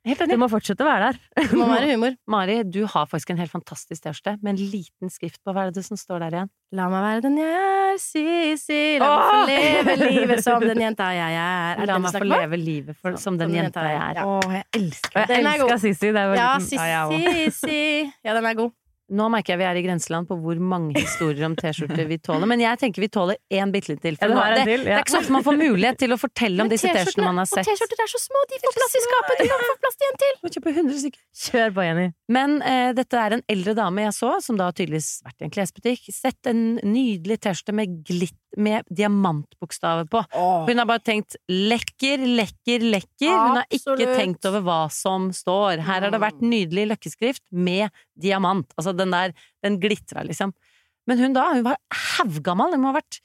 Helt Det må fortsette å være der. Det må være humor. Mari, du har faktisk en helt fantastisk T-skjorte med en liten skrift på. Hva er det som står der igjen? La meg være den jeg er, si, si. La meg få leve livet som den jenta jeg er. La meg få leve livet for, som den jenta jeg er. Å, jeg elsker Og jeg er jeg var Ja, liten. Ja, jeg også. si, si. Ja, den er god. Nå merker jeg vi er i grenseland på hvor mange historier om T-skjorter vi tåler. Men jeg tenker vi tåler én bitte liten til. For ja, det, det, til, det er ikke så ofte man får mulighet til å fortelle om disse T-skjortene man har Og sett. T-skjorter er så små, de får plass i skapet! Du kan få plass til en til! Må kjøpe 100 stykker. Kjør på, Jenny. Men eh, dette er en eldre dame jeg så, som da har tydeligvis vært i en klesbutikk. Sett en nydelig T-skjorte med, glitt- med diamantbokstaver på. Hun har bare tenkt lekker, lekker, lekker. Hun har ikke tenkt over hva som står. Her har det vært nydelig løkkeskrift med diamant. Altså den der, den glitra liksom. Men hun da, hun var haugammal. Hun må ha vært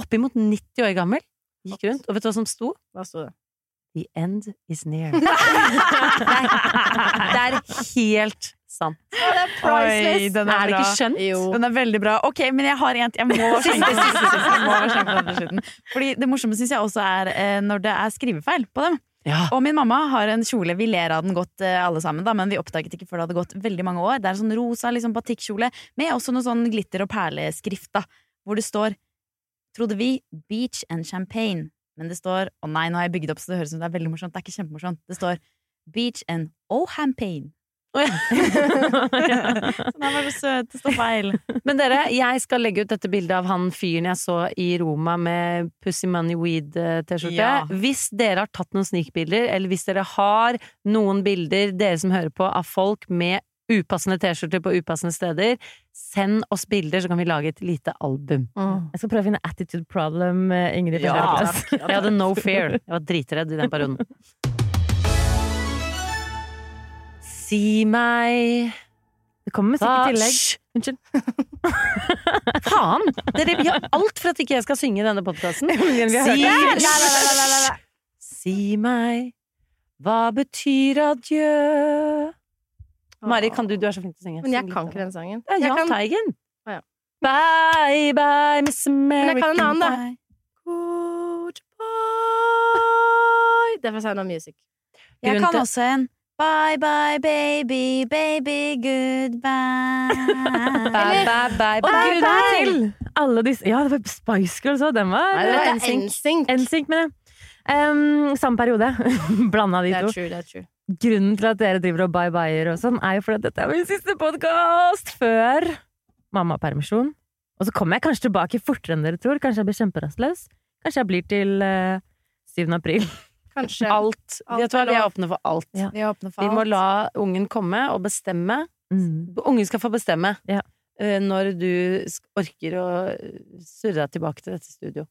oppimot 90 år gammel. Gikk rundt, og vet du hva som sto? Hva sto det? The end is near. det er helt sant. Oi, den Er det ikke skjønt? Jo. Den er veldig bra. Ok, men jeg har en Jeg må skjenke den. Fordi det morsomme syns jeg også er eh, når det er skrivefeil på dem. Ja. Og min mamma har en kjole, vi ler av den godt eh, alle sammen, da, men vi oppdaget ikke før det hadde gått veldig mange år. Det er en sånn rosa liksom, batikkjole med også noe sånn glitter- og perleskrift, da, hvor det står, trodde vi, beach and champagne. Men det står Å nei, nå har jeg bygd opp så det høres ut som det er veldig morsomt. Det er ikke kjempemorsomt. Det står beach and oh champagne. Så den var søt. Det står feil. Men dere, jeg skal legge ut dette bildet av han fyren jeg så i Roma med Pussy Money Weed-T-skjorte. Ja. Hvis dere har tatt noen snikbilder, eller hvis dere har noen bilder, dere som hører på, av folk med upassende T-skjorter på upassende steder, send oss bilder, så kan vi lage et lite album. Jeg skal prøve å finne attitude problem, eh, Ingrid. Ja. Jeg hadde no fear. Jeg var dritredd i den perioden. Si meg Det kommer musikk i tillegg. Hysj! Unnskyld. Faen! Dere gjør alt for at ikke jeg skal synge i denne podkasten. Si, si meg, hva betyr adjø? Mari, kan du? Du er så flink til å synge. Men jeg kan ikke den sangen. Det er Jahn kan- Teigen. Ah, ja. Bye, bye, Miss Men jeg kan en annen, da. Goodbye Det er fra Sound of Music. Jeg kan også en Bye bye baby, baby goodbye. Bye, bye, bye, Og bye, grunnen bye. til alle disse Ja, det var Spice Girls òg. Den var Nei, det var NSYNC. NSYNC. Mener jeg. Um, samme periode. Blanda de to. true, det true. Grunnen til at dere driver og bye-byer og sånn, er jo fordi dette er min siste podkast før mammapermisjon. Og så kommer jeg kanskje tilbake fortere enn dere tror. Kanskje jeg blir kjemperastløs. Kanskje jeg blir til uh, 7. april. Kanskje. Alt. Alt Vet du hva, vi er åpne for alt. Ja. Vi er åpne for Vi må alt. la ungen komme og bestemme. Mm. Ungen skal få bestemme Ja. eh, når du orker å surre deg tilbake til dette studio.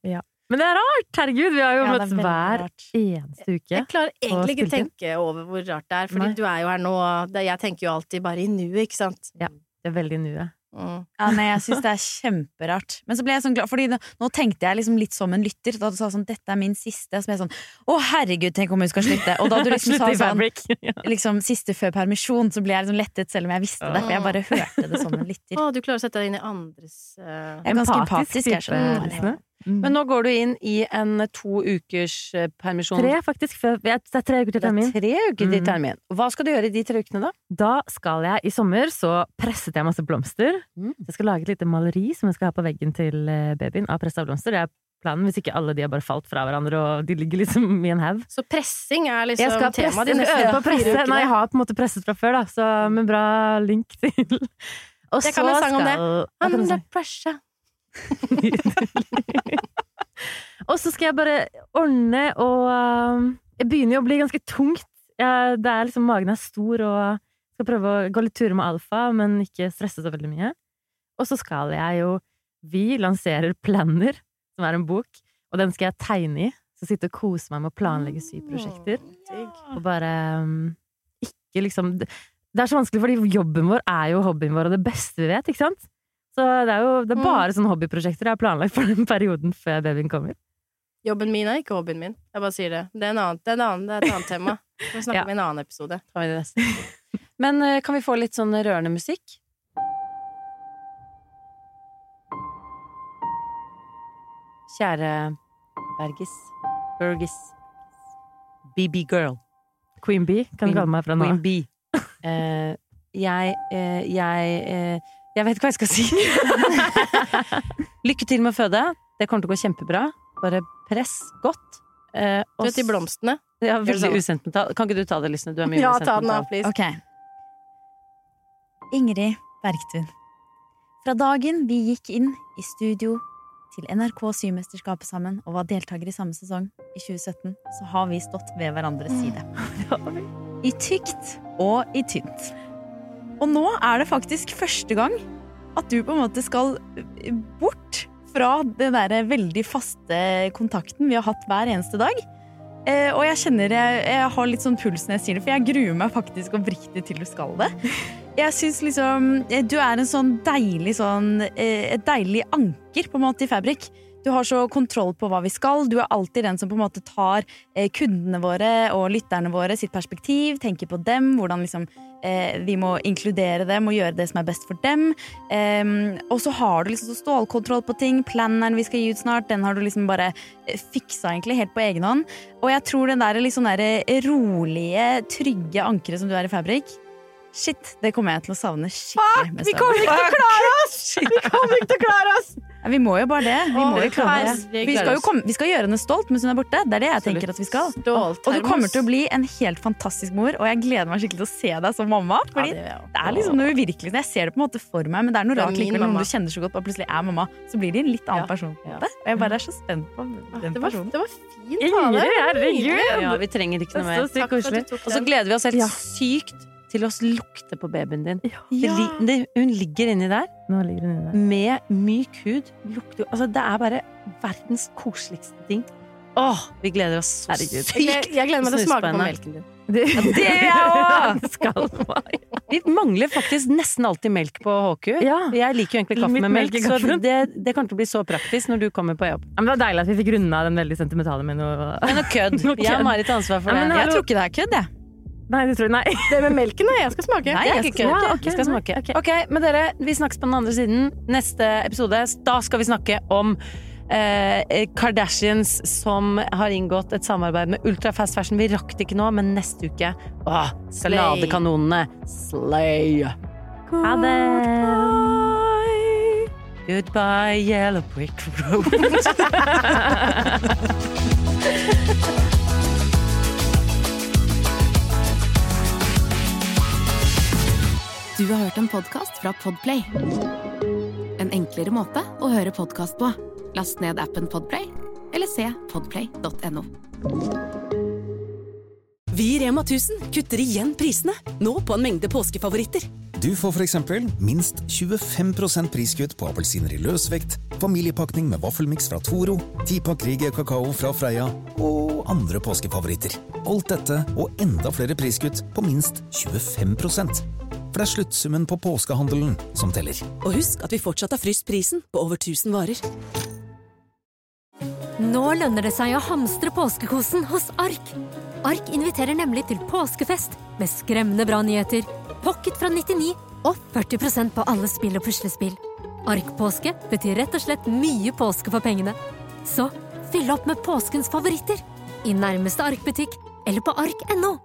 Men det er rart! Herregud, vi har jo Ja, veldig hver rart. eneste uke. Jeg klarer egentlig ikke tenke over hvor rart det er, fordi Nei. du er jo her nå. Jeg tenker jo alltid bare i nuet, ikke sant? Det er veldig nuet. Mm. Ja, nei, jeg syns det er kjemperart. Men så ble jeg sånn glad, Fordi nå, nå tenkte jeg liksom litt som en lytter. Da du sa sånn 'dette er min siste', så ble jeg sånn 'å herregud, tenk om hun skal slutte'. Og da du liksom sa sånn liksom, siste før permisjon, så ble jeg liksom lettet selv om jeg visste det. For jeg bare hørte det som en lytter. Å, du klarer å sette deg inn i andres uh, Jeg er ganske empatisk, jeg skjønner. Mm. Men nå går du inn i en to ukers eh, permisjon. Tre, faktisk. Det er tre uker til Det er termin. tre uker til Mm. Hva skal du gjøre i de tre ukene, da? Da skal jeg I sommer så presset jeg masse blomster. Mm. Jeg skal lage et lite maleri som jeg skal ha på veggen til eh, babyen av pressa blomster. Det er planen, hvis ikke alle de har bare falt fra hverandre og de ligger liksom i en haug. Så pressing er liksom Jeg skal temaet ditt? skal øve på presse. Nei, jeg har på en måte presset fra før, da, så med bra link til Og Jeg kan en sang om det. Hva kan Under pressure. Og så skal jeg bare ordne og um, Jeg begynner jo å bli ganske tungt. Jeg, det er liksom, magen er stor, og skal prøve å gå litt turer med Alfa, men ikke stresse så veldig mye. Og så skal jeg jo Vi lanserer Planner, som er en bok, og den skal jeg tegne i. Så sitte og kose meg med å planlegge syprosjekter. Mm. Og bare um, ikke liksom Det er så vanskelig, fordi jobben vår er jo hobbyen vår og det beste vi vet, ikke sant? Så det er jo det er Mm. bare sånne hobbyprosjekter jeg har planlagt for den perioden før babyen kommer. Jobben min er ikke hobbyen min. Jeg bare sier det. Det er, en annen, det er, en annen, det er et annet tema. Vi snakke Ja. om i en annen episode. Men eh, kan vi få litt sånn rørende musikk? Kjære Bergis. Bergis. BB Girl. Queen Bee kan du kalle meg fra nå Queen av. Bee. Eh, jeg eh, Jeg eh, Jeg vet ikke hva jeg skal si. Lykke til med å føde. Det kommer til å gå kjempebra. Bare press godt. Eh, Du vet de blomstene? Ja, veldig usentimental. Kan ikke du ta det, Lysne? Du er mye Ja, ta den av, please. Okay. Ingrid Bergtun. Fra dagen vi gikk inn i studio til NRK Symesterskapet sammen og var deltakere i samme sesong i 2017, så har vi stått ved hverandres side. I tykt og i tynt. Og nå er det faktisk første gang at du på en måte skal bort fra den der veldig faste kontakten vi har hatt hver eneste dag. Eh, og jeg kjenner jeg, jeg har litt sånn puls når jeg sier det, for jeg gruer meg faktisk oppriktig til du skal det. Jeg synes liksom eh, Du er en sånn deilig sånn eh, Et deilig anker på en måte i Fabrik. Du har så kontroll på hva vi skal. Du er alltid den som på en måte tar eh, kundene våre og lytterne våre sitt perspektiv, tenker på dem, hvordan liksom eh, vi må inkludere dem og gjøre det som er best for dem. Eh, og så har du liksom så stålkontroll på ting. Planneren vi skal gi ut snart, den har du liksom bare eh, fiksa egentlig helt på egen hånd. Og jeg tror den der sånn der rolige, trygge ankeret som du er i Fabrik, Shit, det kommer jeg til å savne skikkelig. Fuck, Vi kommer ikke til å klare oss! Vi kommer ikke til å klare oss! Ja, vi må jo bare det. Vi, må jo klare det. Vi skal jo komme, vi skal gjøre henne stolt mens hun er borte. Det er det jeg tenker at vi skal. Og du kommer til å bli en helt fantastisk mor, og jeg gleder meg skikkelig til å se deg som mamma. Fordi det er liksom noe uvirkelig. Jeg ser det på en måte for meg, men det er noe rart likevel. Noen du kjenner så godt, og plutselig er mamma. Så blir de en litt annen person. Og jeg bare er så spent på Ah, den personen. det var fin tale. Ingrid, herregud! Ja, vi trenger ikke noe mer. Takk for at du tok Og så gleder vi oss helt sykt til å lukte på babyen din. Ja. Det, det, hun ligger inni der ligger inne der. med myk hud. Lukter, altså, det er bare verdens koseligste ting. Åh, vi gleder oss så Herregud. Jeg sykt! jeg gleder meg til å smake på på melken din. Det, Det gjør jeg òg! Vi mangler faktisk nesten alltid melk på HQ. Ja. Jeg liker jo egentlig kaffe med melk, så det, det kommer til å bli så praktisk når du kommer på jobb. Ja, men det var deilig at vi fikk runda den veldig sentimentale med noe Men noe kødd. Noe Jeg og. Marit har ansvar for Ja, det. Jeg tror ikke det er kødd, jeg. Nei, det tror jeg nei. Det med melken, nei, jeg skal smake. Nei, jeg ikke skal smake. Ja, ok, Vi skal smake. ok. Ok, men dere, vi snakkes på den andre siden. Neste episode, da skal vi snakke om eh, Kardashians som har inngått et samarbeid med Ultra Fast Fashion. Vi rakk det ikke nå, men neste uke åh, skal Slay. lade kanonene. Slay! Ha det! Goodbye, yellow brick road. Du har hørt en podkast fra Podplay. En enklere måte å høre podkast på. Last ned appen Podplay, eller se podplay.no. Vi i Rema 1000 kutter igjen prisene, nå på en mengde påskefavoritter. Du får for eksempel minst 25% priskutt på appelsiner i løsvekt, familiepakning med vaffelmiks fra Toro, Tipakk rige kakao fra Freia og andre påskefavoritter. Alt dette og enda flere priskutt på minst 25 For det er sluttsummen på påskehandelen som teller. Og husk at vi fortsatt har fryst prisen på over 1000 varer. Nå lønner det seg å hamstre påskekosen hos Ark. Ark inviterer nemlig til påskefest med skremmende bra nyheter, pocket fra 99 og 40% på alle spill og puslespill. Ark-påske betyr rett og slett mye påske for pengene. Så fyll opp med påskens favoritter i nærmeste Ark-butikk eller på ark.no.